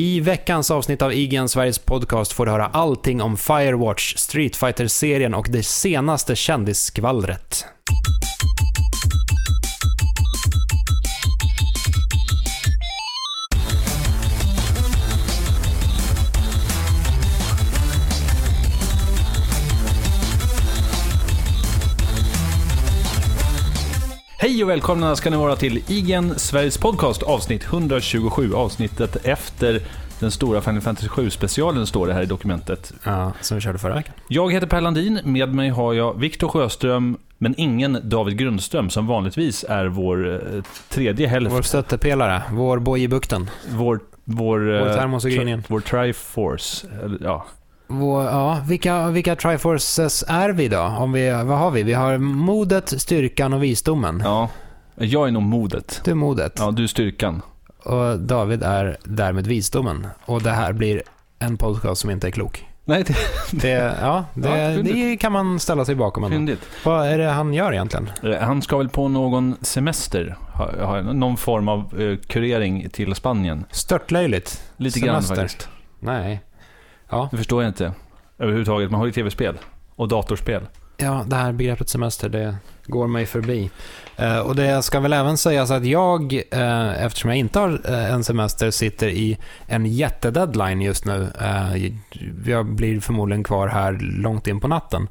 I veckans avsnitt av IGN Sveriges podcast får du höra allting om Firewatch, Street fighter serien och det senaste kändisskvallret. Hej och välkomna ska ni vara till IGN Sveriges podcast avsnitt 127. Avsnittet efter den stora Final Fantasy 7-specialen står det här i dokumentet. Ja, som vi körde förra veckan. Jag heter Per Landin, med mig har jag Viktor Sjöström, men ingen David Grundström som vanligtvis är vår eh, tredje hälft. Vår stöttepelare, vår boj i bukten. Vår, vår, Vår eh, termos och tri- gryningen. Vår Triforce. Ja. Vår, ja, vilka, vilka Triforces är vi då? Om vi, vad har vi? Vi har modet, styrkan och visdomen. ja. Jag är nog modet. Du är modet. Ja, du är styrkan. Och David är därmed visdomen. Och det här blir en podcast som inte är klok. Nej, det Det, ja, det, Ja, det kan man ställa sig bakom. är ändå. fyndigt. Vad är det han gör egentligen? Eh, Han ska väl på någon semester, någon form av eh, kurering till Spanien. Störtlöjligt. Lite grann Semester. faktiskt. Nej. Ja, Det förstår jag inte. Överhuvudtaget. Man har ju tv-spel. Och datorspel. ja, det här begreppet semester, det går mig förbi. Eh, och det ska väl även sägas att jag, eh, eftersom jag inte har eh, en semester, sitter i en jättedeadline just nu. Eh, jag blir förmodligen kvar här långt in på natten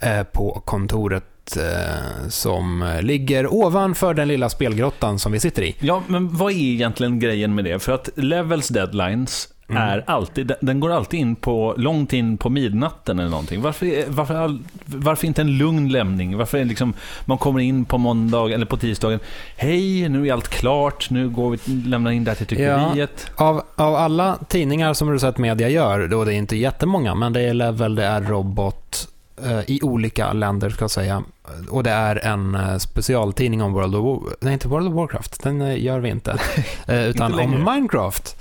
eh, på kontoret eh, som ligger ovanför den lilla spelgrottan som vi sitter i. Ja, men vad är egentligen grejen med det? För att Levels deadlines Mm. är alltid, den- går alltid in på, långt in på midnatten eller någonting. Varför, varför, varför inte en lugn lämning? Varför är liksom, man kommer in på måndag eller på tisdagen. Hej, nu är allt klart, nu går vi, lämnar in det här till tryckeriet. Av, av alla tidningar som Rosett Media gör, då det är inte jättemånga, men det är Level, det är Robot eh, i olika länder ska jag säga. Och det är en eh, specialtidning om World of War, nej inte World of Warcraft, den eh, gör vi inte. Utan Inte om Minecraft.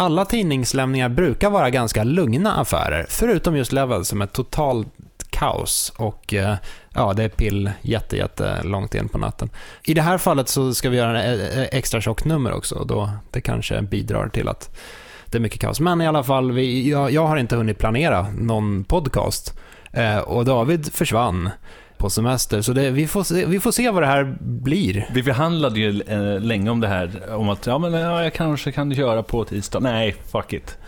Alla tidningslämningar brukar vara ganska lugna affärer, förutom just Level som är totalt kaos och eh, ja, det är pill jätte, jätte långt in på natten. I det här fallet så ska vi göra en eh, eh, extra tjockt nummer också och då det kanske bidrar till att det är mycket kaos. Men i alla fall, vi, jag, jag har inte hunnit planera någon podcast eh, och David försvann på semester så det, vi, får se, vi får se vad det här blir. Vi förhandlade ju eh, länge om det här, om att ja, men, ja, jag kanske kan köra på tisdag. Nej, fuck it.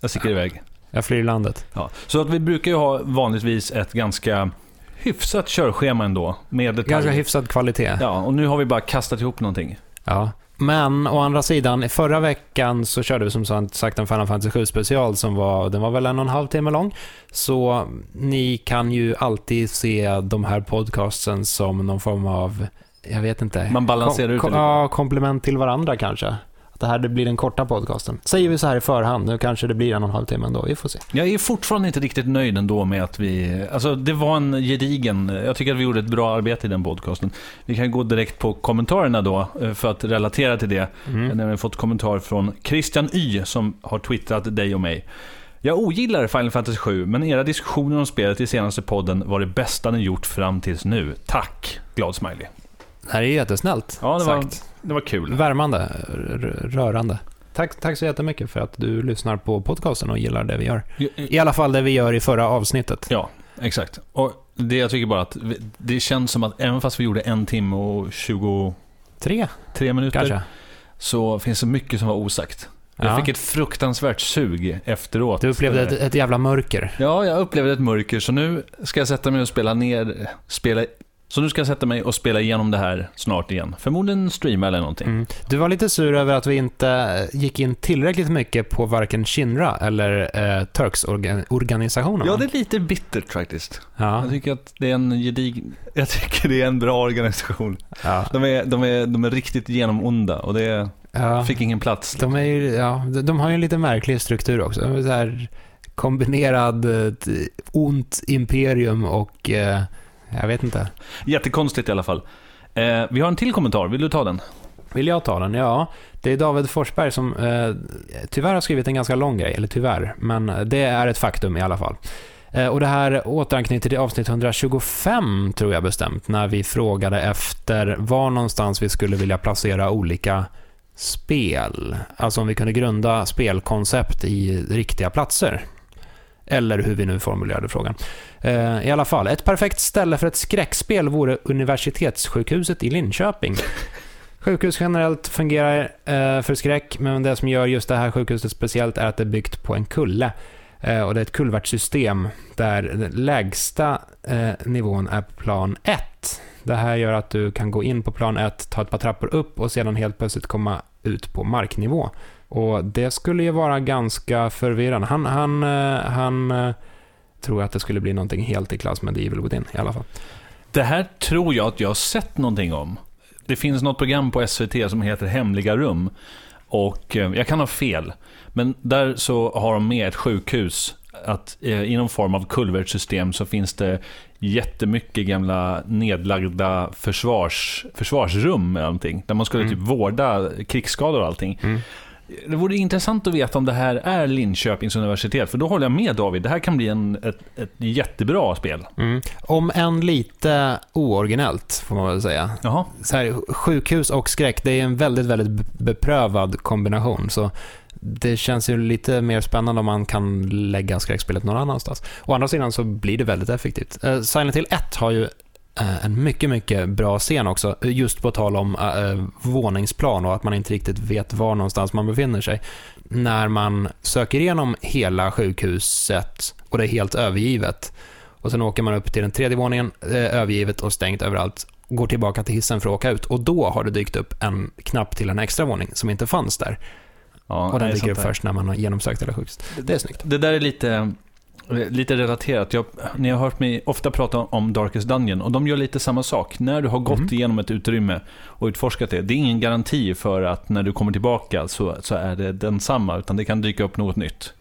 Jag sticker iväg. Jag flyr landet. Ja. Så att vi brukar ju ha vanligtvis ett ganska hyfsat körschema ändå. Med. Ganska hyfsad kvalitet. Ja, och nu har vi bara kastat ihop någonting. Ja. Men å andra sidan, i förra veckan så körde vi som sagt en Final Fantasy 7 special som var, den var väl en och en halv timme lång. Så ni kan ju alltid se de här podcastsen som någon form av, jag vet inte. Man balanserar ut det lite. Ja, komplement till varandra kanske. Att det här blir den korta podcasten. Säger vi så här i förhand, nu kanske det blir en och en halv timme ändå, vi får se. Jag är fortfarande inte riktigt nöjd ändå med att vi... Alltså det var en gedigen... Jag tycker att vi gjorde ett bra arbete i den podcasten. Vi kan gå direkt på kommentarerna då, eh, för att relatera till det. Mm. Jag har fått kommentar från Christian Y som har twittrat dig och mig. Jag ogillar Final Fantasy 7, men era diskussioner om spelet i senaste podden var det bästa ni gjort fram tills nu. Tack! Glad smiley. Det här är jättesnällt Ja, det var, sagt. det var kul. Värmande, rörande. Tack, tack så jättemycket för att du lyssnar på podcasten och gillar det vi gör. I alla fall det vi gör i förra avsnittet. Ja, exakt. Och det jag tycker bara att det känns som att även fast vi gjorde en timme och 23 Tre, minuter kanske. så finns det mycket som var osagt. Jag Ja. fick ett fruktansvärt sug efteråt. Du upplevde ett, ett jävla mörker. Ja, jag upplevde ett mörker, så nu ska jag sätta mig och spela ner... Spela... Så nu ska jag sätta mig och spela igenom det här snart igen. Förmodligen streama eller någonting. Mm. Du var lite sur över att vi inte gick in tillräckligt mycket på varken Shinra eller eh, Turks-organisationen. Ja, det är lite bittert faktiskt. ja. Jag tycker att det är en gedigen... Jag tycker det är en bra organisation. ja. De är, de är, de är riktigt genomonda och det ja. fick ingen plats. De, är, ju- ja, de- har ju en lite märklig struktur också. De är så här kombinerad eh, ont imperium och eh, jag vet inte. Jättekonstigt i alla fall. Eh, vi har en till kommentar, vill du ta den? Vill jag ta den? Ja, det är David Forsberg som eh, tyvärr har skrivit en ganska lång grej, eller tyvärr, men det är ett faktum i alla fall. Eh, och det här återanknyter till avsnitt 125, tror jag bestämt, när vi frågade efter var någonstans vi skulle vilja placera olika spel. Alltså om vi kunde grunda spelkoncept i riktiga platser. Eller hur vi nu formulerade frågan. Eh, I alla fall, ett perfekt ställe för ett skräckspel vore Universitetssjukhuset i Linköping. Sjukhus generellt fungerar eh, för skräck, men det som gör just det här sjukhuset speciellt är att det är byggt på en kulle. Eh, och det är ett kulvertssystem där den lägsta nivån är plan 1. Det här gör att du kan gå in på plan 1, ta ett par trappor upp och sedan helt plötsligt komma ut på marknivå. Och det skulle ju vara ganska förvirrande. Han, han, eh, han eh, tror att det skulle bli någonting helt i klass med The Evil Within i alla fall. Det här tror jag att jag har sett någonting om. Det finns något program på SVT som heter Hemliga rum. Och eh, jag kan ha fel, men där så har de med ett sjukhus. Att i någon form av kulvertsystem så finns det jättemycket gamla nedlagda försvars, försvarsrum eller någonting. Där man skulle Mm. typ vårda krigsskador och allting. Mm. Det vore intressant att veta om det här är Linköpings universitet. För då håller jag med David, det här kan bli en, ett, ett jättebra spel. Mm. Om än lite ooriginellt, får man väl säga. Jaha. Så här, sjukhus och skräck, det är en väldigt, väldigt be- beprövad kombination. Så det känns ju lite mer spännande om man kan lägga skräckspelet någon annanstans. Å andra sidan så blir det väldigt effektivt. Uh, Silent Hill 1 har ju eh, en mycket, mycket bra scen också. Just på tal om uh, våningsplan och att man inte riktigt vet var någonstans man befinner sig. När man söker igenom hela sjukhuset och det är helt övergivet. Och sen åker man upp till den tredje våningen, eh, övergivet och stängt överallt. Går tillbaka till hissen för att åka ut och då har det dykt upp en knapp till en extra våning som inte fanns där. Ja, och den dyker upp först när man har genomsökt hela sjukhuset. Det är snyggt. Det där är lite, lite relaterat. Jag, ni har hört mig ofta prata om Darkest Dungeon och de gör lite samma sak. När du har gått Mhm. igenom ett utrymme och utforskat det, det är ingen garanti för att när du kommer tillbaka så, så är det densamma, utan det kan dyka upp något nytt.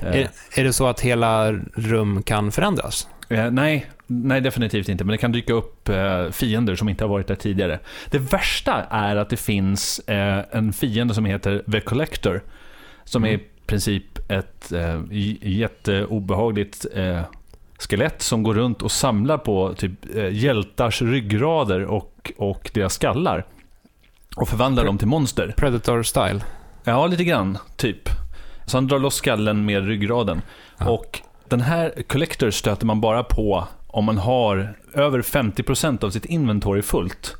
Eh, Är, är det så att hela rum kan förändras? Eh, nej, nej, definitivt inte. Men det kan dyka upp eh, fiender som inte har varit där tidigare. Det värsta är att det finns eh, en fiende som heter The Collector. Som Mm. är i princip ett eh, jätteobehagligt eh, skelett som går runt och samlar på typ eh, hjältars ryggrader och, och deras skallar. Och förvandlar Pre- dem till monster. Predator-style? Ja, lite grann. Typ. Så han drar loss skallen med ryggraden. Ja. Och den här Collector stöter man bara på om man har över 50% av sitt inventory fullt.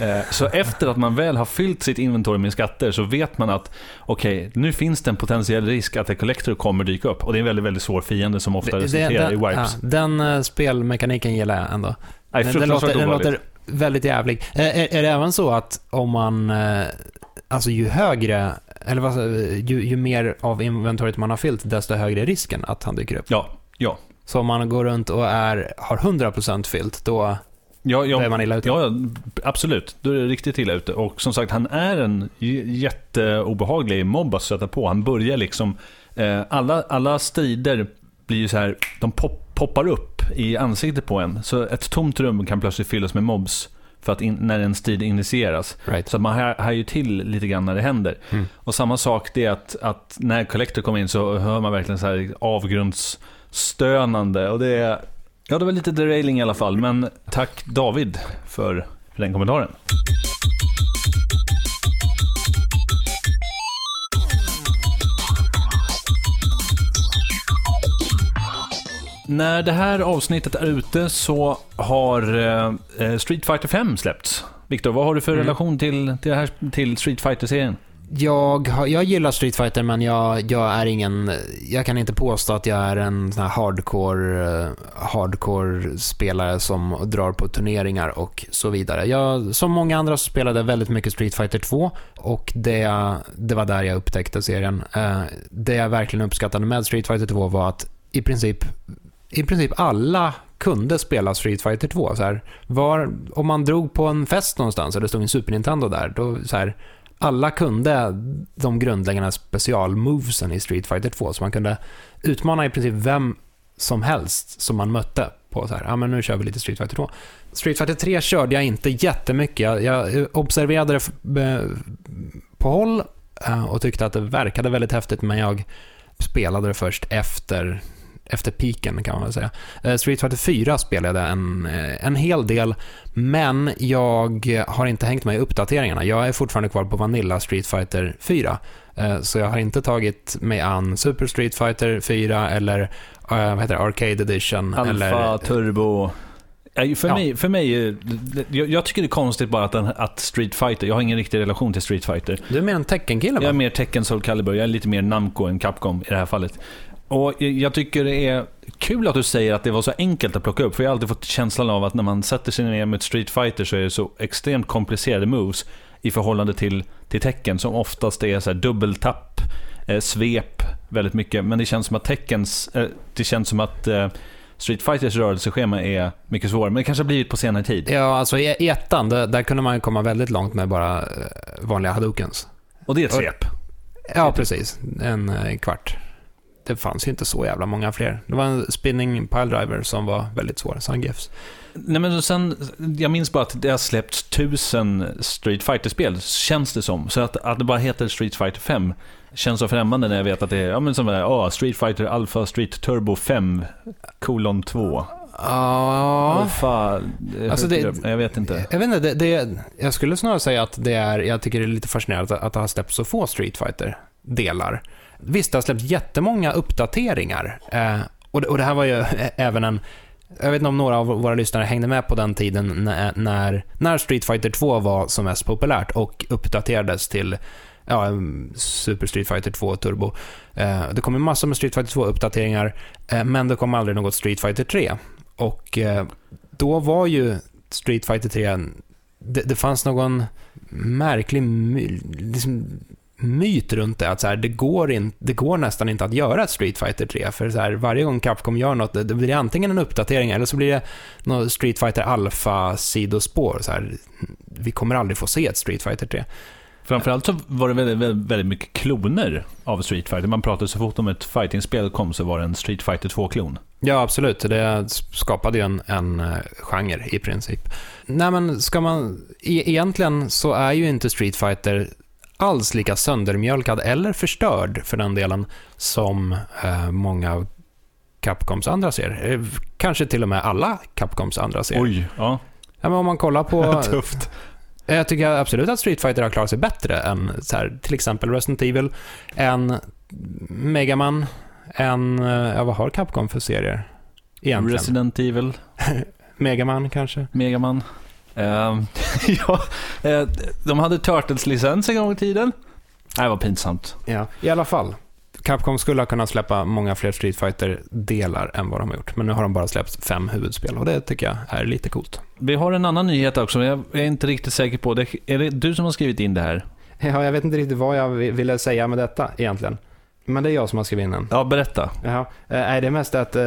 Eh, Så efter att man väl har fyllt sitt inventory med skatter så vet man att okej, nu finns det en potentiell risk att en Collector kommer dyka upp. Och det är en väldigt, väldigt svår fiende som ofta resulterar i wipes. ja, den eh, spelmekaniken gillar jag ändå. Nej, Den, den, låter, den låter väldigt jävlig. Eh, Är, är det även så att om man, alltså ju högre, eller vad, ju, ju mer av inventoriet man har fyllt, desto högre är risken att han dyker upp. Ja, ja. Så om man går runt och är, har 100% fyllt, då, Ja, då är ja, man illa ute. ja, ja, absolut. Då är det riktigt illa ute. Och som sagt, han är en jätteobehaglig mobb att stöta på. Han börjar liksom... Eh, alla, alla strider blir ju så här... De pop, poppar upp i ansiktet på en. Så ett tomt rum kan plötsligt fyllas med mobs för att in, när en strid initieras. Right. Så man här ju till lite grann när det händer. Mm. Och samma sak det är att, att när Collector kommer in så hör man verkligen så här avgrundsstönande. Och det är, ja det var lite derailing i alla fall. Men tack David för den kommentaren. När det här avsnittet är ute så har eh, Street Fighter 5 släppts. Viktor, vad har du för Mm. relation till, till, här, till Street Fighter-serien? Jag, jag gillar Street Fighter men jag, jag är ingen, jag kan inte påstå att jag är en sån här hardcore, eh, hardcore spelare som drar på turneringar och så vidare. Jag, som många andra så spelade jag väldigt mycket Street Fighter 2 och det, det var där jag upptäckte serien. Eh, det jag verkligen uppskattade med Street Fighter 2 var att i princip, i princip alla kunde spela Street Fighter 2. Så här, var, om man drog på en fest någonstans och det stod en Super Nintendo där, då så här, alla kunde de grundläggande specialmovesen i Street Fighter 2, så man kunde utmana i princip vem som helst som man mötte på så här, ja men nu kör vi lite Street Fighter 2. Street Fighter 3 körde jag inte jättemycket. Jag, jag observerade det på håll eh, och tyckte att det verkade väldigt häftigt, men jag spelade det först efter efter piken kan man väl säga. Eh, Street Fighter 4 spelade jag en, eh, en hel del, men jag har inte hängt med i uppdateringarna. Jag är fortfarande kvar på Vanilla Street Fighter 4. Eh, Så jag har inte tagit mig an Super Street Fighter 4 eller vad heter det, Arcade Edition. Alfa, eller, Turbo. För Ja. mig, för mig jag, jag tycker det är konstigt bara att, den, att Street Fighter, jag har ingen riktig relation till Street Fighter. Du är mer en Tekken-kille Jag är mer Tekken Soul Calibur, jag är lite mer Namco än Capcom i det här fallet. Och jag- tycker det är kul att du säger att det var så enkelt att plocka upp, för jag har alltid fått känslan av att när man sätter sig ner med Street Fighter så är det så extremt komplicerade moves i förhållande till, till Tekken som oftast är så här dubbeltapp, eh, svep väldigt mycket. Men det känns som att Tekkens, eh, det känns som att eh, Street Fighters rörelseschema är mycket svårare, men det kanske har blivit på senare tid. Ja, alltså i ettan, där, där kunde man komma väldigt långt med bara eh, vanliga hadoukens. Och det är ett svep. Ja, precis. En eh, kvart. Det fanns ju inte så jävla många fler. Det var en spinning piledriver som var väldigt svår, Sungifs. Nej, men sen, jag minns bara att det har släppts tusen Street Fighter-spel, känns det som. Så att, att det bara heter Street Fighter 5 känns så främmande när jag vet att det är ja, men som där, oh, Street Fighter Alpha Street Turbo 5 kolon 2. Ja, Alltså det- jag vet inte. jag vet inte. Det, det, jag skulle snarare säga att det är, jag tycker det är lite fascinerande att, att det har släppts så få Street Fighter-delar. Visst, det har släppts jättemånga uppdateringar. Eh, och, det, och det här var ju eh, även en... Jag vet inte om några av våra lyssnare hängde med på den tiden när, när, när Street Fighter 2 var som mest populärt och uppdaterades till ja, Super Street Fighter 2 Turbo. Eh, det kom massor med Street Fighter 2-uppdateringar, eh, men det kom aldrig något Street Fighter 3. Och eh, då var ju Street Fighter 3, det, det fanns någon märklig liksom, myt runt det. Att så här, det, går in, det går nästan inte att göra ett Street Fighter 3. För så här, varje gång Capcom gör något, det, blir antingen en uppdatering eller så blir det något Street Fighter Alpha-sidospår. Så här, vi kommer aldrig få se ett Street Fighter 3. Framförallt så var det väldigt, väldigt, väldigt mycket kloner av Street Fighter. Man pratade så fort om ett fightingspel kom så var det en Street Fighter 2-klon. Ja, absolut. Det skapade ju en, en eh, genre i princip. Nej, men ska man... E egentligen så är ju inte Street Fighter alls lika söndermjölkad eller förstörd för den delen som eh, många av Capcoms andra serier. Eh, Kanske till och med alla Capcoms andra serier. Oj, ja. Ja, men om man kollar på... Tufft. Jag tycker absolut att Street Fighter har klarat sig bättre än så här, till exempel Resident Evil, än Megaman, än... eh, Ja, vad har Capcom för serier? Egentligen. Resident Evil, Megaman kanske? Megaman. Ehm, ja, eh, de hade Turtles-licens en gång i tiden. Det var pinsamt. Ja, i alla fall. Capcom skulle ha kunnat släppa många fler Street Fighter-delar än vad de har gjort. Men nu har de bara släppt fem huvudspel och det tycker jag är lite coolt. Vi har en annan nyhet också, jag är inte riktigt säker på. Det, är det du som har skrivit in det här? Ja, jag vet inte riktigt vad jag vi- ville säga med detta egentligen. Men det är jag som har skrivit in den. Ja, berätta. Jaha. Eh, det är mest att eh,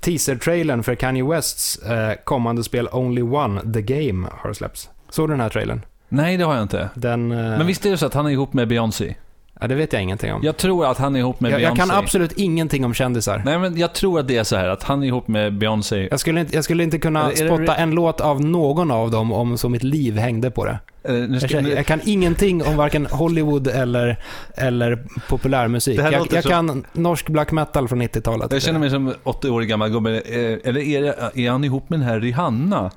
teaser-trailern för Kanye Wests eh, kommande spel Only One, The Game, har släppts. Såg du den här trailern? Nej, det har jag inte. Den... eh, Men visst är det så att han är ihop med Beyoncé? Ja, det vet jag ingenting om. Jag tror att han är ihop med jag, jag Beyoncé. kan absolut ingenting om kändisar. Nej, men jag tror att det är så här att han är ihop med Beyoncé. Jag skulle, inte, jag skulle inte kunna det- det spotta re- en låt av någon av dem om så mitt liv hängde på det. Jag, ska, nu, jag kan ingenting om varken Hollywood eller, eller populärmusik. Det Jag, jag som- kan norsk black metal från 90-talet. jag känner mig som 80-årig gammal gubbe. Eh, Eller är, det, är han ihop med den här Rihanna?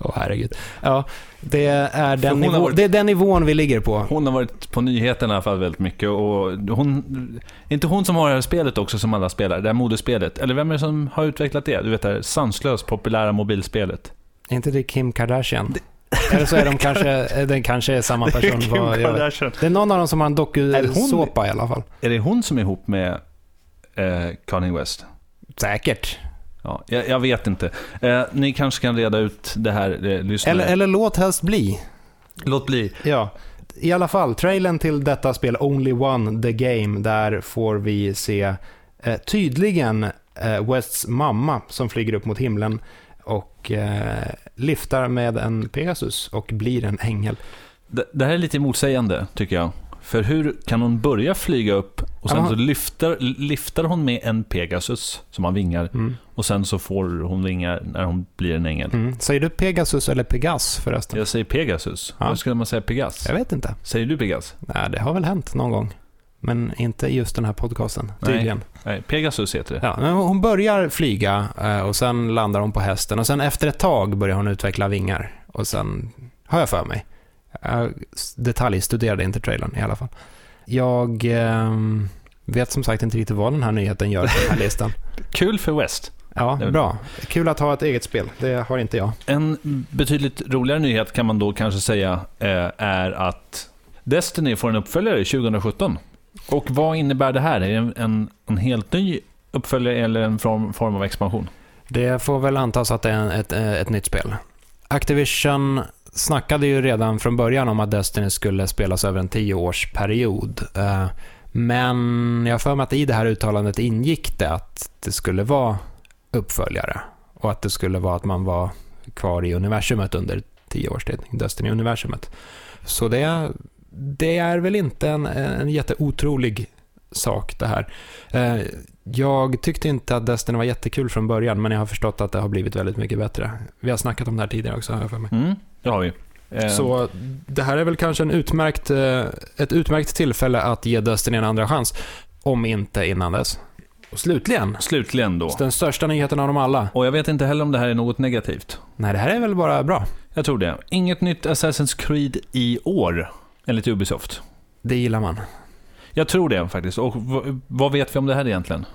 Åh herregud. Ja, det är, den nivå, varit- det är den nivån vi ligger på. Hon har varit på nyheterna i alla fall väldigt mycket. Och hon, är inte hon som har det här spelet också som alla spelar? Det här modespelet? Eller vem är det som har utvecklat det? Du vet det här sanslöst populära mobilspelet. Är inte det Kim Kardashian? Eller så är de kanske, den kanske är samma person. jag vet. Det är någon av dem som har en Är det hon? dokusåpa i alla fall. Är det hon som är ihop med eh, Kanye West? Säkert. Ja, jag, jag vet inte. Eh, ni kanske kan reda ut det här, eh, lyssnare. Eller, eller låt helst bli. Låt bli. Ja, i alla fall, trailern till detta spel Only One, The Game, där får vi se eh, tydligen eh, Wests mamma som flyger upp mot himlen och eh, lyftar med en Pegasus och blir en ängel. Det, det här är lite motsägande, tycker jag. För hur kan hon börja flyga upp och sen så lyfter, lyfter hon med en Pegasus som har vingar Mm. och sen så får hon vingar när hon blir en ängel. Mm. Säger du Pegasus eller Pegas förresten? Jag säger Pegasus. Ja. Vad skulle man säga Pegas? Jag vet inte. Säger du Pegas? Nej, det har väl hänt någon gång. Men inte i just den här podcasten, Nej. tydligen. Nej, Pegasus heter det. Ja, men hon börjar flyga eh, och sen landar hon på hästen och sen efter ett tag börjar hon utveckla vingar. Och sen har jag för mig. Jag detaljstuderade inte trailern i alla fall. Jag eh, vet som sagt inte riktigt vad den här nyheten gör på den här listan. Kul för West. Ja, bra. Kul att ha ett eget spel. Det har inte jag. En betydligt roligare nyhet kan man då kanske säga eh, är att Destiny får en uppföljare 2017. Och vad innebär det här? Är det en, en, helt ny uppföljare eller en form, form av expansion? Det får väl antas att det är ett, ett nytt spel. Activision snackade ju redan från början om att Destiny skulle spelas över en tioårsperiod. Eh, Men jag har för mig att i det här uttalandet ingick det att det skulle vara uppföljare. Och att det skulle vara att man var kvar i universumet under tio års tid, Destiny-universumet. Så det, det är väl inte en, en jätteotrolig sak det här. Eh, jag tyckte inte att Destiny var jättekul från början, men jag har förstått att det har blivit väldigt mycket bättre. Vi har snackat om det här tidigare också, har jag för mig. Mm, det har vi. Så det här är väl kanske en utmärkt, eh, ett utmärkt tillfälle att ge Destiny en andra chans, om inte innan dess. Och slutligen, Slutligen då. den största nyheten av dem alla. Och jag vet inte heller om det här är något negativt. Nej, det här är väl bara bra. Jag tror det. Inget nytt Assassin's Creed i år, enligt Ubisoft. Det gillar man. Jag tror det faktiskt. Och vad vet vi om det här egentligen?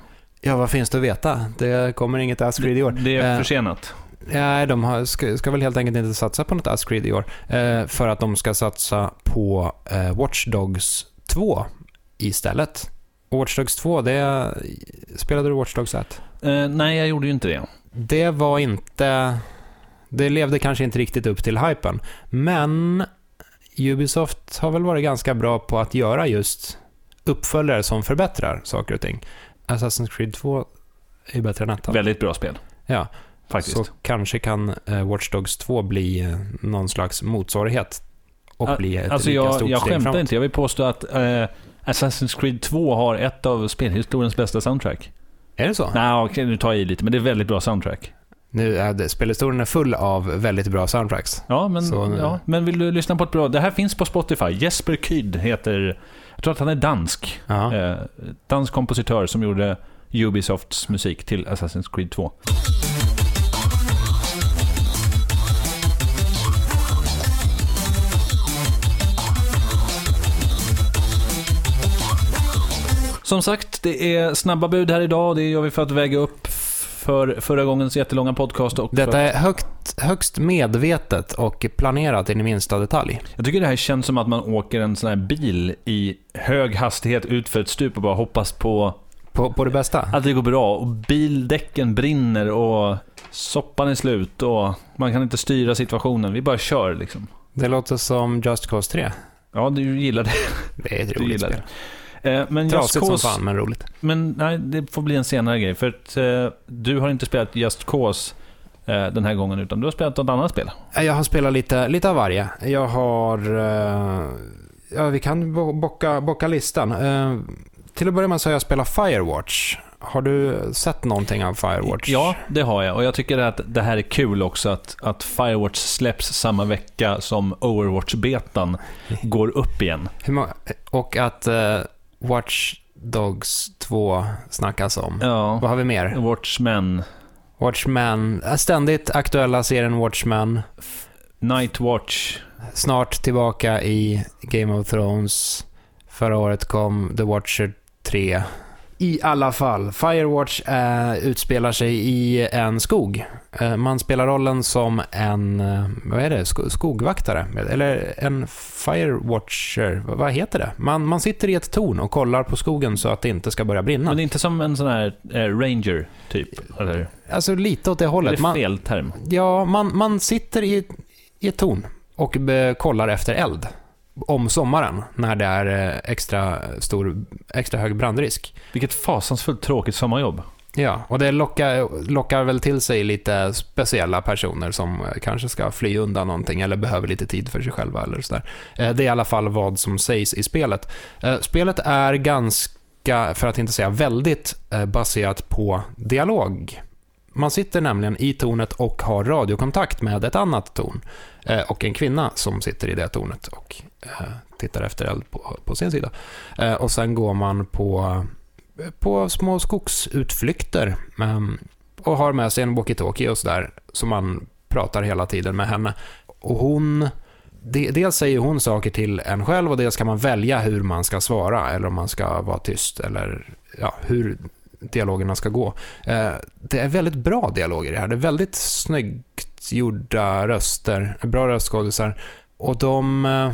Ja, vad finns det att veta? Det kommer inget Ascreed i år. Det är Eh, försenat. Nej, de har, ska, ska väl helt enkelt inte satsa på något Ascreed i år. Eh, för att de ska satsa på eh, Watch Dogs 2 istället. Och Watch Dogs 2, det... Spelade du Watch Dogs 1? Eh, nej, jag gjorde ju inte det. Det var inte... Det levde kanske inte riktigt upp till hypen. Men Ubisoft har väl varit ganska bra på att göra just uppföljare som förbättrar saker och ting. Assassin's Creed 2 är bättre än ettan. Väldigt bra spel. Ja. Faktiskt. Så kanske kan eh, Watch Dogs 2 bli eh, någon slags motsvarighet och A- bli ett Alltså lika jag, stort jag steg skämtar framåt. inte. Jag vill påstå att eh, Assassin's Creed 2 har ett av spelhistoriens bästa soundtrack. Är det så? Nej, okej, nu tar jag i lite, men det är väldigt bra soundtrack. Nu är det, spelhistorien är full av väldigt bra soundtracks. Ja, men, Så ja, men vill du lyssna på ett bra... Det här finns på Spotify. Jesper Kyd heter... Jag tror att han är dansk. Eh, dansk kompositör som gjorde Ubisofts musik till Assassin's Creed 2. Som sagt, det är snabba bud här idag. Det gör vi för att väga upp för förra gångens jättelånga podcast. Och för Detta att, är högt, högst medvetet och planerat in i minsta detalj. jag tycker det här känns som att man åker en sån här bil i hög hastighet ut för ett stup och bara hoppas på På, på det bästa. att det går bra. Och bildäcken brinner och soppan är slut och man kan inte styra situationen. Vi bara kör liksom. Det låter som Just Cause 3. Ja, du gillar det. Det är ett roligt spel. Eh, Men Just Trasigt som Cause, fan, men roligt. men nej, det får bli en senare grej. För att eh, du har inte spelat Just Cause eh, den här gången, utan du har spelat något annat spel. Jag har spelat lite, lite av varje. Jag har... eh, ja, vi kan bo- bocka, bocka listan. Eh, till att börja med så har jag spelat Firewatch. Har du sett någonting av Firewatch? Ja, det har jag. Och jag tycker att det här är kul också att, att Firewatch släpps samma vecka som Overwatch-betan går upp igen. Och att eh, Watch Dogs 2 snackas om. Ja, Vad har vi mer? Watchmen, Watchmen, eh, ständigt aktuella serien Watchmen. Nightwatch, Snart tillbaka i Game of Thrones. Förra året kom The Watcher 3. I alla fall, Firewatch eh, utspelar sig i en skog. Eh, man spelar rollen som en, eh, vad är det, Sk- skogvaktare? Eller en Firewatcher, vad- heter det? Man, man sitter i ett torn och kollar på skogen så att det inte ska börja brinna. Men det är inte som en sån här eh, ranger, typ? Eller? Alltså lite åt det hållet. Man, fel term? Ja, man, man sitter i, i ett torn och kollar efter eld. Om sommaren, när det är eh, extra, stor, extra hög brandrisk. Vilket fasansfullt tråkigt sommarjobb. Ja, och det lockar, lockar väl till sig lite speciella personer som eh, kanske ska fly undan någonting eller behöver lite tid för sig själva eller sådär. Eh, Det är i alla fall vad som sägs i spelet. Spelet är ganska, för att inte säga väldigt, baserat på dialog. Man sitter nämligen i tornet och har radiokontakt med ett annat torn. Och en kvinna som sitter i det tornet och Eh, tittar efter eld på, på sin sida. Eh, Och sen går man på på små skogsutflykter ehm, och har med sig en walkie-talkie och sådär, som man pratar hela tiden med henne. Och hon... de- Dels säger hon saker till en själv och dels kan man välja hur man ska svara eller om man ska vara tyst eller ja, hur dialogerna ska gå. Eh, Det är väldigt bra dialoger i det här. Det är väldigt snyggt gjorda röster, bra röstskådisar och de... Eh,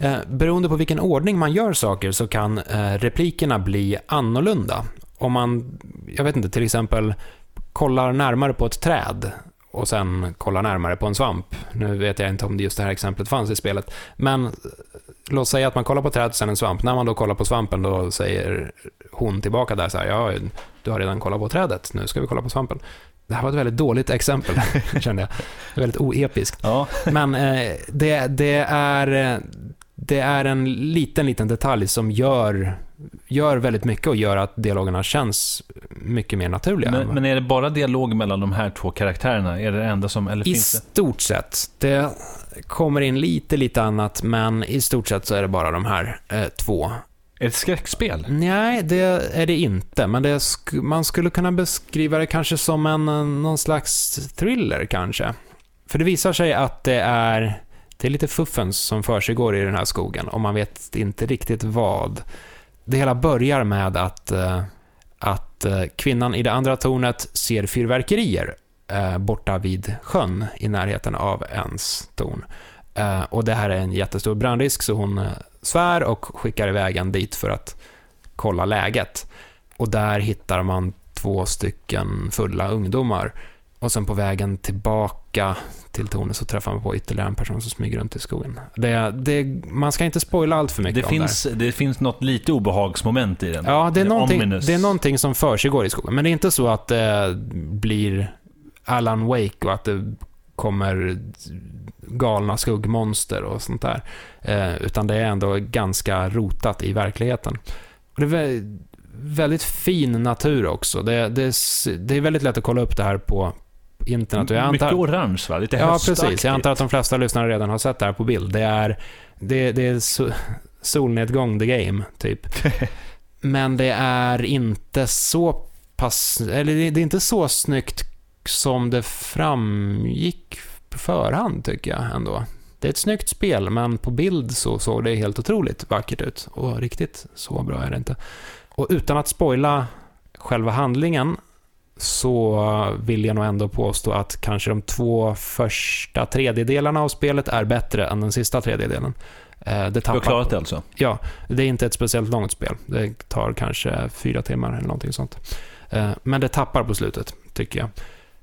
eh, beroende på vilken ordning man gör saker så kan eh, replikerna bli annorlunda. Om man, jag vet inte, till exempel kollar närmare på ett träd och sen kollar närmare på en svamp. Nu vet jag inte om det just det här exemplet fanns i spelet, men eh, låt säga att man kollar på trädet och sen en svamp. När man då kollar på svampen då säger hon tillbaka där så här, ja, du har redan kollat på trädet, nu ska vi kolla på svampen. Det här var ett väldigt dåligt exempel, kände jag. Väldigt oepiskt. Ja. Men eh, det, det, är, det är en liten, liten detalj som gör, gör väldigt mycket och gör att dialogerna känns mycket mer naturliga. Men, men är det bara dialog mellan de här två karaktärerna? Är det det enda som... Eller I finns det? stort sett. Det kommer in lite, lite annat, men i stort sett så är det bara de här eh, två. Är det ett skräckspel? Nej, det är det inte, men det sk- man skulle kunna beskriva det kanske som en, eh, någon slags thriller kanske. För det visar sig att det är, det är lite fuffens som försiggår i den här skogen och man vet inte riktigt vad. Det hela börjar med att, eh, att eh, kvinnan i det andra tornet ser fyrverkerier eh, borta vid sjön i närheten av ens torn. Och det här är en jättestor brandrisk så hon svär och skickar iväg en dit för att kolla läget. Och där hittar man två stycken fulla ungdomar. Och sen på vägen tillbaka till tornet så träffar man på ytterligare en person som smyger runt i skogen. Det, det, man ska inte spoila allt för mycket Det om finns, det finns något lite obehagsmoment i den. Ja, det är, någonting, ominous. det är någonting som försiggår i skogen. Men det är inte så att det blir Alan Wake och att det kommer galna skuggmonster och sånt där. Eh, utan det är ändå ganska rotat i verkligheten. Och det är vä- väldigt fin natur också. Det, det, det är väldigt lätt att kolla upp det här på internet. Och jag Mycket antar, orange va? Lite Ja, precis. Jag antar att de flesta lyssnare redan har sett det här på bild. Det är, det, det är so, solnedgång the game, typ. Men det är inte så pass... Eller det är inte så snyggt som det framgick på förhand, tycker jag ändå. Det är ett snyggt spel, men på bild så såg det helt otroligt vackert ut. Och riktigt så bra är det inte. Och utan att spoila själva handlingen så vill jag nog ändå påstå att kanske de två första tredjedelarna av spelet är bättre än den sista tredjedelen. Eh, Det Du har tappar, klarat det alltså? Ja, det är inte ett speciellt långt spel. Det tar kanske fyra timmar eller någonting sånt. Eh, Men det tappar på slutet, tycker jag.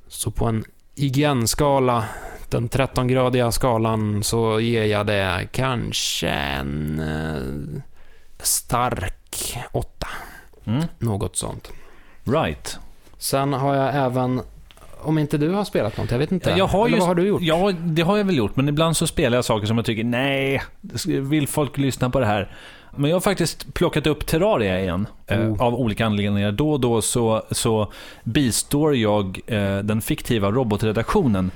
Så på en IGN-skala, den 13-gradiga skalan, så ger jag det kanske en eh, stark åtta. Mm. Något sånt. Right. Sen har jag även, om inte du har spelat något, jag vet inte. Jag har just- vad har du gjort? Ja, det har jag väl gjort, men ibland så spelar jag saker som jag tycker, nej, vill folk lyssna på det här? Men jag har faktiskt plockat upp Terraria igen, eh, Oh. av olika anledningar. Då och då så, så bistår jag eh, den fiktiva robotredaktionen.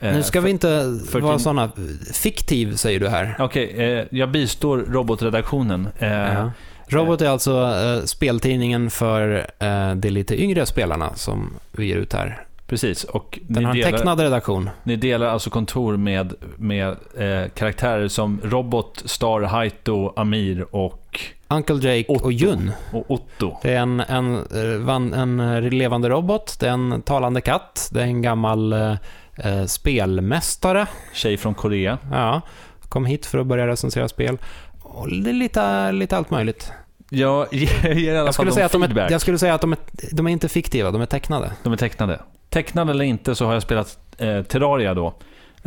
eh, nu ska vi inte för vara sådana, fiktiv säger du här. Okej, eh, jag bistår robotredaktionen. Eh, Ja. Robot är alltså eh, speltidningen för eh, de lite yngre spelarna som vi ger ut här. Precis, och Den har en delar, tecknad redaktion. ni delar alltså kontor med, med eh, karaktärer som Robot, Star, Haito, Amir och, Uncle Jake Otto. och Jun. och Otto. Det är en, en, eh, van, en eh, levande robot, det är en talande katt, det är en gammal eh, eh, spelmästare. Tjej från Korea. Ja, kom hit för att börja recensera spel. Och det är lite, lite allt möjligt. Jag ger i alla Jag fall skulle, dem säga att de feedback. är, jag skulle säga att de är, de är inte fiktiva, de är tecknade. De är tecknade. Tecknade eller inte så har jag spelat eh, Terraria då. Eh,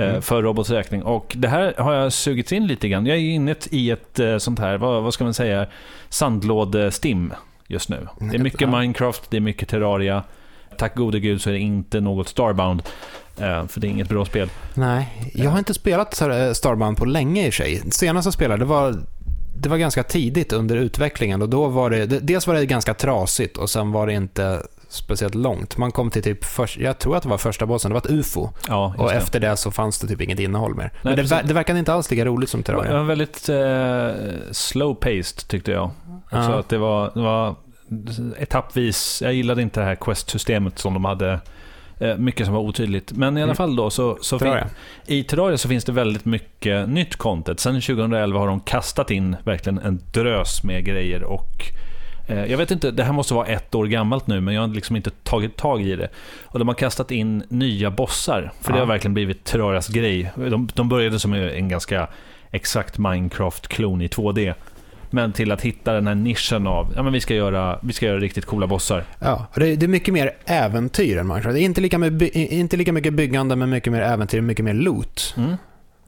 Mm. För Robots räkning. Och det här har jag sugits in lite grann. Jag är inne i ett eh, sånt här, vad, vad ska man säga, sandlåde-stim just nu. Det är mycket Ja. Minecraft, det är mycket Terraria. Tack gode gud så är det inte något Starbound. Eh, för det är inget bra spel. Nej, jag har inte spelat eh, Starbound på länge i sig. Senast jag spelade, var, det var ganska tidigt under utvecklingen och då var det, dels var det ganska trasigt och sen var det inte speciellt långt. Man kom till typ, först, jag tror att det var första bossen, det var ett UFO. Ja, Och efter det så fanns det typ inget innehåll mer. Men det, ver, det verkade inte alls lika roligt som Det var Terraria. väldigt eh, slow-paced tyckte jag. Ja. Så att det var, det var etappvis. Jag gillade inte det här Quest-systemet som de hade. Eh, mycket som var otydligt. Men i alla Mm. fall då så, så Terraria. i Terraria så finns det väldigt mycket nytt content. Sen 2011 har de kastat in verkligen en drös med grejer och eh, jag vet inte, det här måste vara ett år gammalt nu men jag har liksom inte tagit tag i det. Och de har kastat in nya bossar, för det Ja. har verkligen blivit Terrarias grej. De, de började som en ganska exakt Minecraft-klon i 2D. Men till att hitta den här nischen av, ja men vi ska göra, vi ska göra riktigt coola bossar. Ja, det, det är mycket mer äventyr än Minecraft. Det är inte lika, med, inte lika mycket byggande, men mycket mer äventyr, mycket mer loot Mm.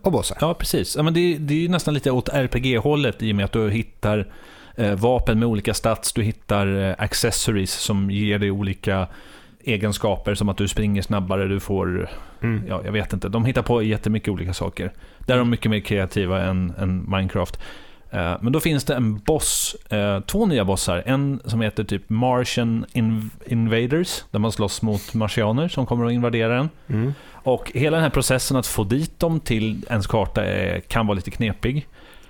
och bossar. Ja, precis. Ja, men det, det är ju nästan lite åt RPG-hållet i och med att du hittar eh, vapen med olika stats, du hittar eh, accessories som ger dig olika egenskaper som att du springer snabbare, du får, Mm. ja, jag vet inte. De hittar på jättemycket olika saker. Där är de mycket mer kreativa än, än Minecraft. Eh, Men då finns det en boss, eh, två nya bossar. En som heter typ Martian Inv- Invaders, där man slåss mot marsianer som kommer att invadera en. Mm. Och hela den här processen att få dit dem till ens karta är, kan vara lite knepig.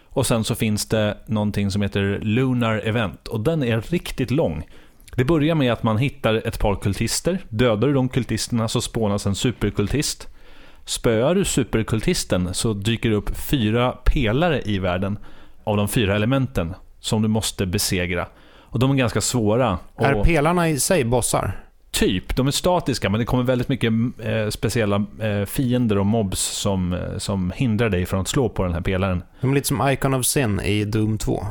Och sen så finns det någonting som heter Lunar Event och den är riktigt lång. Det börjar med att man hittar ett par kultister. Dödar du de kultisterna så spånas en superkultist. Spöar du superkultisten så dyker det upp fyra pelare i världen av de fyra elementen som du måste besegra. Och de är ganska svåra. Är Och- pelarna i sig bossar? Typ, de är statiska men det kommer väldigt mycket eh, speciella eh, fiender och mobs som, eh, som hindrar dig från att slå på den här pelaren. De är lite som Icon of Sin i Doom 2.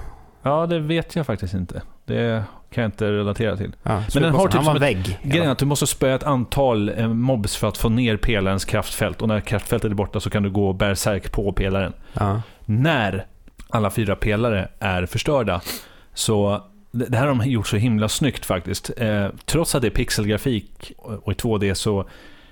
Ja, det vet jag faktiskt inte. Det kan jag inte relatera till. Ja, Men den har typ Han var som vägg. Grejen att du måste spöa ett antal eh, mobs för att få ner pelarens kraftfält och när kraftfältet är borta så kan du gå bärsärk på pelaren. Ja. När alla fyra pelare är förstörda så det här har de gjort så himla snyggt faktiskt. Eh, trots att det är pixelgrafik och i 2D så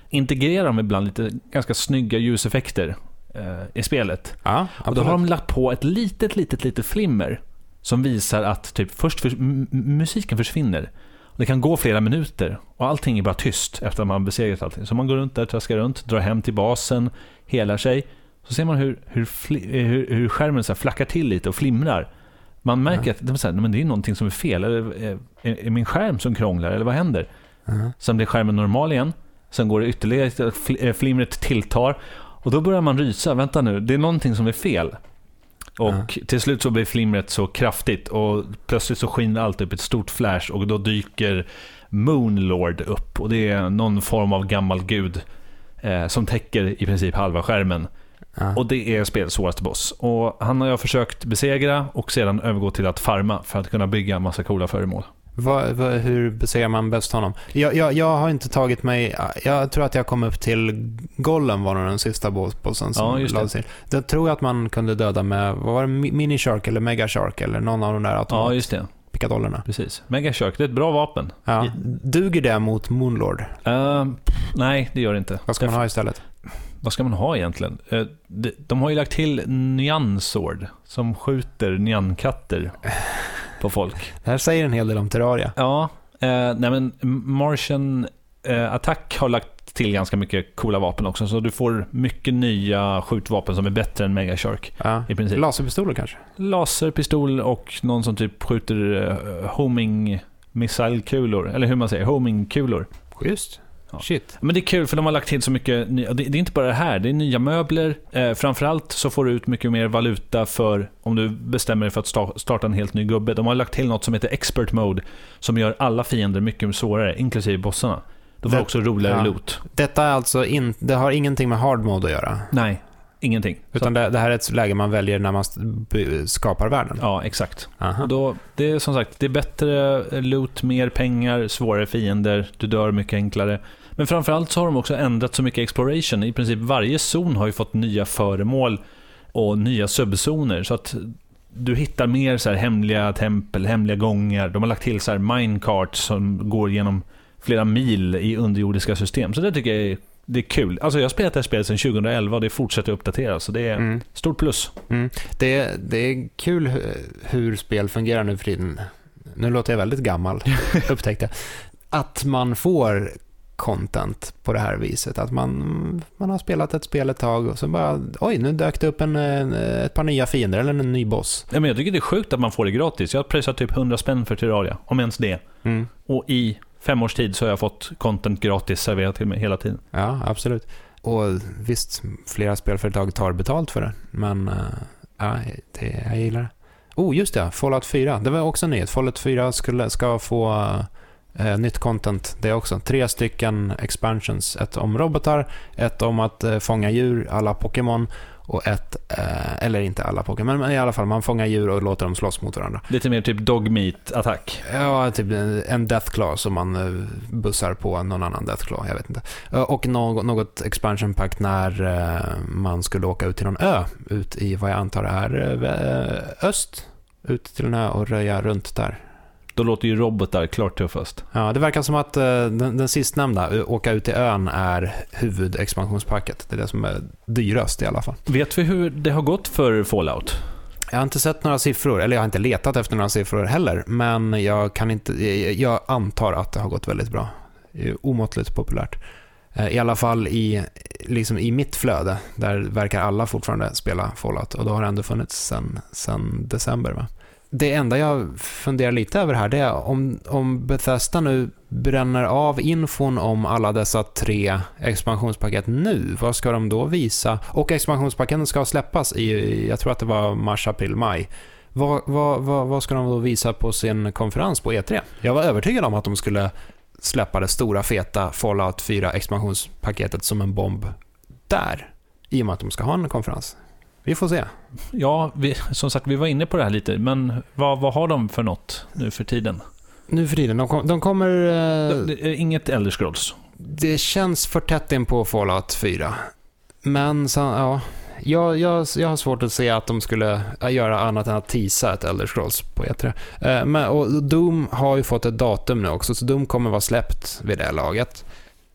integrerar de ibland lite ganska snygga ljuseffekter eh, i spelet. Ja, Och då har de lagt på ett litet, litet, litet flimmer som visar att typ först för, musiken försvinner. Det kan gå flera minuter och allting är bara tyst efter att man besegrat allting. Så man går runt där, traskar runt, drar hem till basen, helar sig. Så ser man hur, hur, eh, hur, hur skärmen så flackar till lite och flimrar. Man märker att det är, här, "Nej, men det är någonting som är fel. Eller, är, är min skärm som krånglar? Eller vad händer? Ja. Sen blir skärmen normal igen. Sen går det ytterligare, eh, flimret tilltar. Och då börjar man rysa. Vänta nu, det är någonting som är fel. Och till slut så blir flimret så kraftigt och plötsligt så skiner allt upp ett stort flash och då dyker Moonlord upp. Och det är någon form av gammal gud eh, som täcker i princip halva skärmen. Ja. Och det är spelets svåraste boss. Och han har jag försökt besegra och sedan övergå till att farma för att kunna bygga en massa coola föremål. Vad, vad, hur besegrar man bäst honom? Jag, jag, jag har inte tagit mig... Jag tror att jag kom upp till Golem var nog den sista boss- bossen som Ja, just det. lades till. Det tror jag att man kunde döda med, vad var det, Mi- Mini Shark eller Mega Shark eller någon av de där Ja, automat just det. pickadollerna. Precis. Mega Shark, det är ett bra vapen. Ja. Duger det mot Moonlord? Pff, nej, det gör det inte. Vad ska man ha istället? Vad ska man ha egentligen? Eh, de, har ju lagt till Nyansword som skjuter nyankatter på folk. Det här säger en hel del om Terraria. Ja, eh, nej men Martian eh, Attack har lagt till ganska mycket coola vapen också. Så du får mycket nya skjutvapen som är bättre än Mega Shark Ja. i princip. Laserpistoler kanske? Laserpistol och någon som typ skjuter eh, homing missilkulor, eller hur man säger, homingkulor. Schysst. Ja. Shit. Men det är kul för de har lagt till så mycket, det, det är inte bara det här, det är nya möbler. Eh, framförallt så får du ut mycket mer valuta för om du bestämmer dig för att sta- starta en helt ny gubbe. De har lagt till något som heter expert mode, som gör alla fiender mycket svårare, inklusive bossarna. De får Det- också roligare ja. loot. Detta är alltså in, det har ingenting med hard mode att göra. Nej, ingenting. Utan det, det här är ett läge man väljer när man skapar världen. Ja, exakt. Aha. Och då, det är som sagt, det är bättre loot, mer pengar, svårare fiender, du dör mycket enklare. Men framförallt så har de också ändrat så mycket exploration. I princip varje zon har ju fått nya föremål och nya subzoner. Så att du hittar mer så hemliga tempel, hemliga gångar. De har lagt till så här minecarts som går genom flera mil i underjordiska system. Så det tycker jag är, det är kul. Alltså jag har spelat det här spelet sedan 2011 och det fortsätter uppdateras. Så det är Mm. stort plus. Mm. Det, det är kul hur, spel fungerar nu för tiden. Nu låter jag väldigt gammal, upptäckte jag. Att man får content på det här viset. Att man, man har spelat ett spel ett tag och så bara, oj, nu dök det upp en, ett par nya fiender eller en ny boss. Ja, men jag tycker det är sjukt att man får det gratis. Jag har pröjsat typ 100 spänn för Terraria, om ens det. Mm. Och i fem års tid så har jag fått content gratis serverat till mig hela tiden. Ja, absolut. Och visst, flera spelföretag tar betalt för det, men eh, ja, det, jag gillar det. Oh, just det. Fallout 4. Det var också en nyhet. Fallout 4 skulle, ska få eh, nytt content det också. Tre stycken expansions. Ett om robotar, ett om att eh, fånga djur, alla Pokémon och ett, eh, eller inte alla Pokémon, men i alla fall man fångar djur och låter dem slåss mot varandra. Lite mer typ dogmeat-attack. Ja, typ en Deathclaw som man eh, bussar på någon annan Deathclaw, jag vet inte. Eh, Och något, något expansion pack när eh, man skulle åka ut till någon ö, ut i vad jag antar är öst, ut till en ö och röja runt där. Då låter ju robotar klart tuffast. Ja, det verkar som att eh, den, den sistnämnda, ö- åka ut till ön, är huvudexpansionspacket. Det är det som är dyrast i alla fall. Vet vi hur det har gått för Fallout? Jag har inte sett några siffror, eller jag har inte letat efter några siffror heller, men jag, kan inte, jag, jag antar att det har gått väldigt bra. Omåttligt populärt. Eh, I alla fall i, liksom i mitt flöde, där verkar alla fortfarande spela Fallout och då har det ändå funnits sedan sen december. Va? Det enda jag funderar lite över här, det är om, om Bethesda nu bränner av infon om alla dessa tre expansionspaket nu, vad ska de då visa? Och expansionspaketen ska släppas i, jag tror att det var mars, april, maj. Vad, vad, vad, vad ska de då visa på sin konferens på E3? Jag var övertygad om att de skulle släppa det stora feta Fallout 4 expansionspaketet som en bomb där. I och med att de ska ha en konferens. Vi får se. Ja, vi, som sagt, vi var inne på det här lite, men vad, vad har de för något nu för tiden? Nu för tiden, de, kom, de kommer... eh, Det inget Elder Scrolls. Det känns för tätt in på Fallout 4. Men så, ja, jag, jag, jag har svårt att se att de skulle göra annat än att teasa ett Elder Scrolls på E3. Eh, Men, och Doom har ju fått ett datum nu också, så Doom kommer vara släppt vid det laget.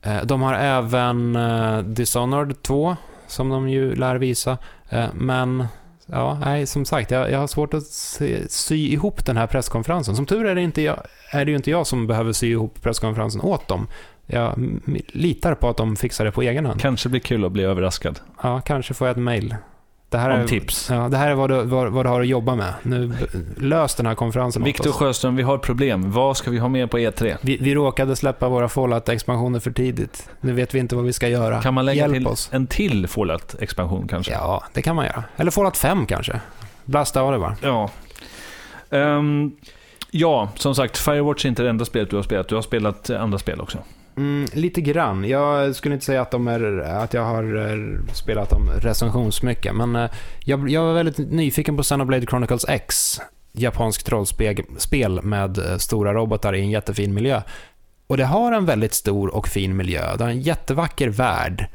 Eh, De har även eh, Dishonored 2, som de ju lär visa. Eh, Men, ja, nej, som sagt, jag, jag har svårt att se, sy ihop den här presskonferensen. Som tur är det, inte jag, är det ju inte jag som behöver sy ihop presskonferensen åt dem. Jag litar på att de fixar det på egen hand. Kanske blir kul att bli överraskad. Ja, kanske får jag ett mail. Det här Om är, tips. Ja, det här är vad du, vad, vad du har att jobba med. Nu, lös den här konferensen Viktor. Sjöström, vi har problem. Vad ska vi ha med på E E3? Vi, vi råkade släppa våra Fallout-expansioner för tidigt. Nu vet vi inte vad vi ska göra. Kan man lägga Hjälp till oss. en till Fallout-expansion kanske? Ja, det kan man göra. Eller Fallout 5 kanske. Blasta av det bara. Ja. Ehm, ja, som sagt, Firewatch är inte det enda spelet du har spelat. Du har spelat andra spel också. Mm, lite grann. Jag skulle inte säga att, de är, att jag har eh, spelat dem recensionsmycket, men eh, jag, jag var väldigt nyfiken på Xenoblade Chronicles X, japanskt rollspel med eh, stora robotar i en jättefin miljö. Och det har en väldigt stor och fin miljö. Det har en jättevacker värld.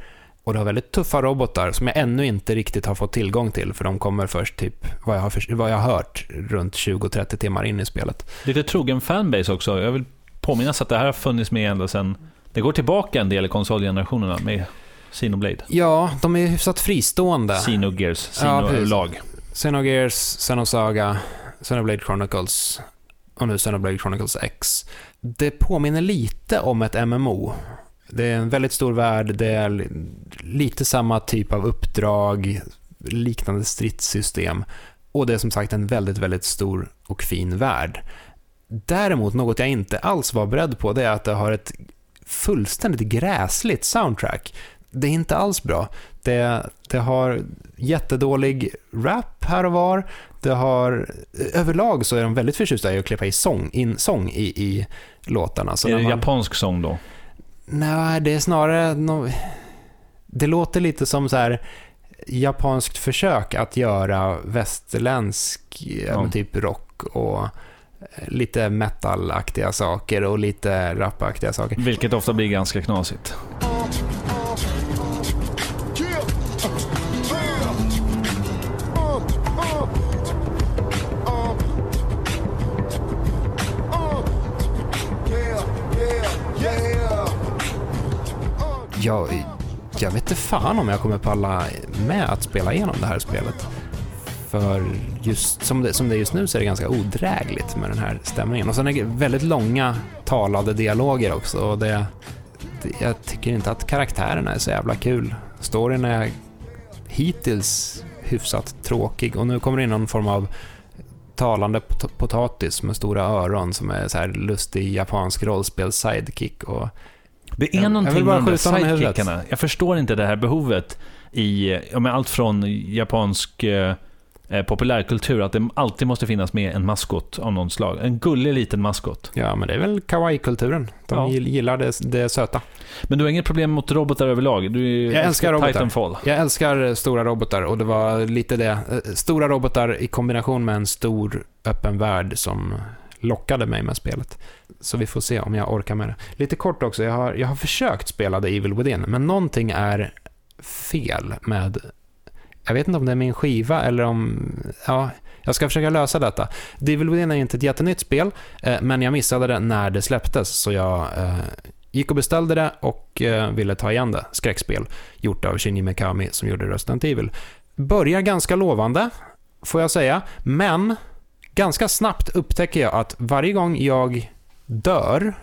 Och det har väldigt tuffa robotar som jag ännu inte riktigt har fått tillgång till, för de kommer först typ, vad jag har, vad jag har hört, runt 20-30 timmar in i spelet. Lite trogen fanbase också. Jag vill påminnas att det här har funnits med ända sedan... Det går tillbaka en del i konsolgenerationerna med Xenoblade. Ja, de är hyfsat fristående. Xenogears, Ja. Xeno-lag. Xenogears, Xenosaga, Xenoblade Chronicles och nu Xenoblade Chronicles X. Det påminner lite om ett MMO. Det är en väldigt stor värld, det är li- lite samma typ av uppdrag, liknande stridssystem och det är som sagt en väldigt, väldigt stor och fin värld. Däremot, något jag inte alls var beredd på, det är att det har ett fullständigt gräsligt soundtrack. Det är inte alls bra. Det, det har jättedålig rap här och var. Det har, överlag så är de väldigt förtjusta i att klippa i sång, in sång i, i låtarna. Så Är det man- japansk sång då? Nej, det är snarare... No... Det låter lite som så här japanskt försök att göra västerländsk ja. Typ rock och lite metalaktiga saker och lite rapaktiga saker. Vilket ofta blir ganska knasigt. Jag, jag vet inte fan om jag kommer palla med att spela igenom det här spelet. För just som det, som det är just nu så är det ganska odrägligt med den här stämningen. Och sen är det väldigt långa talade dialoger också. Och det, jag tycker inte att karaktärerna är så jävla kul. Storyn är hittills hyfsat tråkig och nu kommer det in någon form av talande pot potatis med stora öron som är så här lustig japansk rollspels-sidekick och Det är Jag- någonting jag med de sidekickarna. Jag förstår inte det här behovet i ja, men allt från japansk eh, eh, populärkultur, att det alltid måste finnas med en maskot av någon slag. En gullig liten maskot. ja, men det är väl kawaii-kulturen. De Ja. gill- gillar det, det söta. Men du har inget problem mot robotar överlag? Du Jag älskar robotar. Titanfall. Jag älskar eh, stora robotar och det var lite det. Eh, Stora robotar i kombination med en stor öppen värld som lockade mig med spelet. Så vi får se om jag orkar med det. Lite kort också, jag har, jag har försökt spela The Evil Within, men någonting är fel med... Jag vet inte om det är min skiva eller om... Ja, jag ska försöka lösa detta. Devil Within är inte ett jättenytt spel, eh, men jag missade det när det släpptes, så jag eh, gick och beställde det och eh, ville ta igen det. Skräckspel gjort av Shinji Mikami som gjorde Resident Evil. Börjar ganska lovande, får jag säga, men ganska snabbt upptäcker jag att varje gång jag dör,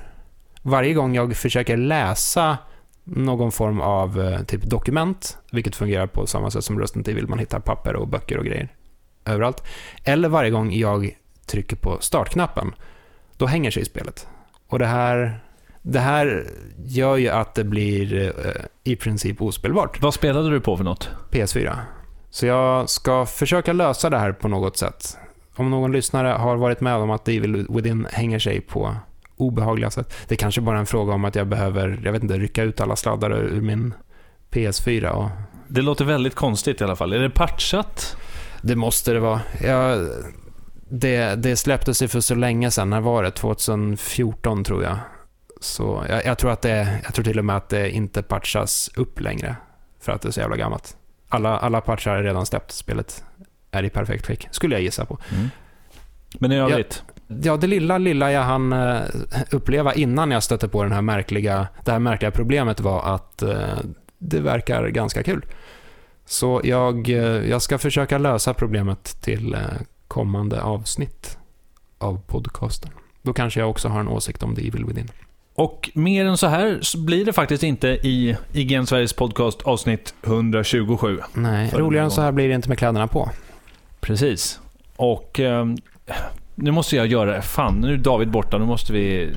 varje gång jag försöker läsa någon form av eh, typ dokument, vilket fungerar på samma sätt som Resident Evil, man hittar papper och böcker och grejer överallt, eller varje gång jag trycker på startknappen, då hänger sig spelet. Och det här, det här gör ju att det blir eh, i princip ospelbart. Vad spelade du på för något? PS4. Så jag ska försöka lösa det här på något sätt. Om någon lyssnare har varit med om att Evil Within hänger sig på obehagliga sätt. Det är kanske bara är en fråga om att jag behöver, jag vet inte, rycka ut alla sladdar ur min PS4 och Det låter väldigt konstigt i alla fall. Är det patchat? det måste det vara. Jag, det, det släpptes ju för så länge sedan, när var det? 2014 tror jag. Så jag, jag tror att det, jag tror till och med att det inte patchas upp längre för att det är så jävla gammalt. Alla, alla patchar är redan släppt, spelet är i perfekt skick, skulle jag gissa på. Men i övrigt? Ja, det lilla, lilla jag hann eh, uppleva innan jag stötte på den här märkliga, det här märkliga problemet var att eh, det verkar ganska kul. Så jag, eh, jag ska försöka lösa problemet till kommande avsnitt av podcasten. Då kanske jag också har en åsikt om The Evil Within. Och mer än så här så blir det faktiskt inte i IGN Sveriges podcast avsnitt 127. Nej, roligare än så här blir det inte med kläderna på. Precis. Och ehm, nu måste jag göra det. Fan, nu är David borta. Nu måste vi...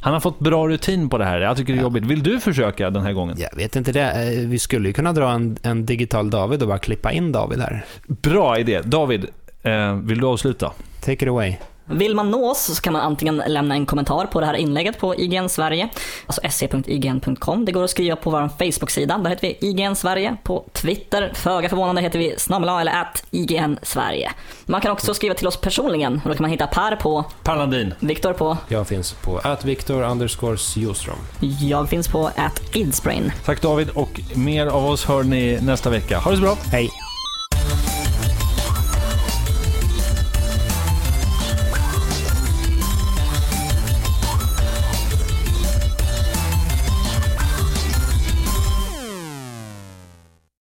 Han har fått bra rutin på det här. Jag tycker det är Ja. jobbigt. Vill du försöka den här gången? Jag vet inte det. Eh, Vi skulle ju kunna dra en, en digital David och bara klippa in David här. Bra idé. David, eh, vill du avsluta? Take it away. Vill man nå oss så kan man antingen lämna en kommentar på det här inlägget på IGN Sverige, alltså se.ign.com. Det går att skriva på vår Facebook-sida, där heter vi IGN Sverige. På Twitter, föga förvånande, heter vi snabel eller at IGN Sverige. Man kan också skriva till oss personligen och då kan man hitta Per på, Per Landin. Viktor på, Jag finns på atviktor underscore Sjöström. jag finns på at Idsbrain. Tack David och mer av oss hör ni nästa vecka. Ha det så bra. Hej!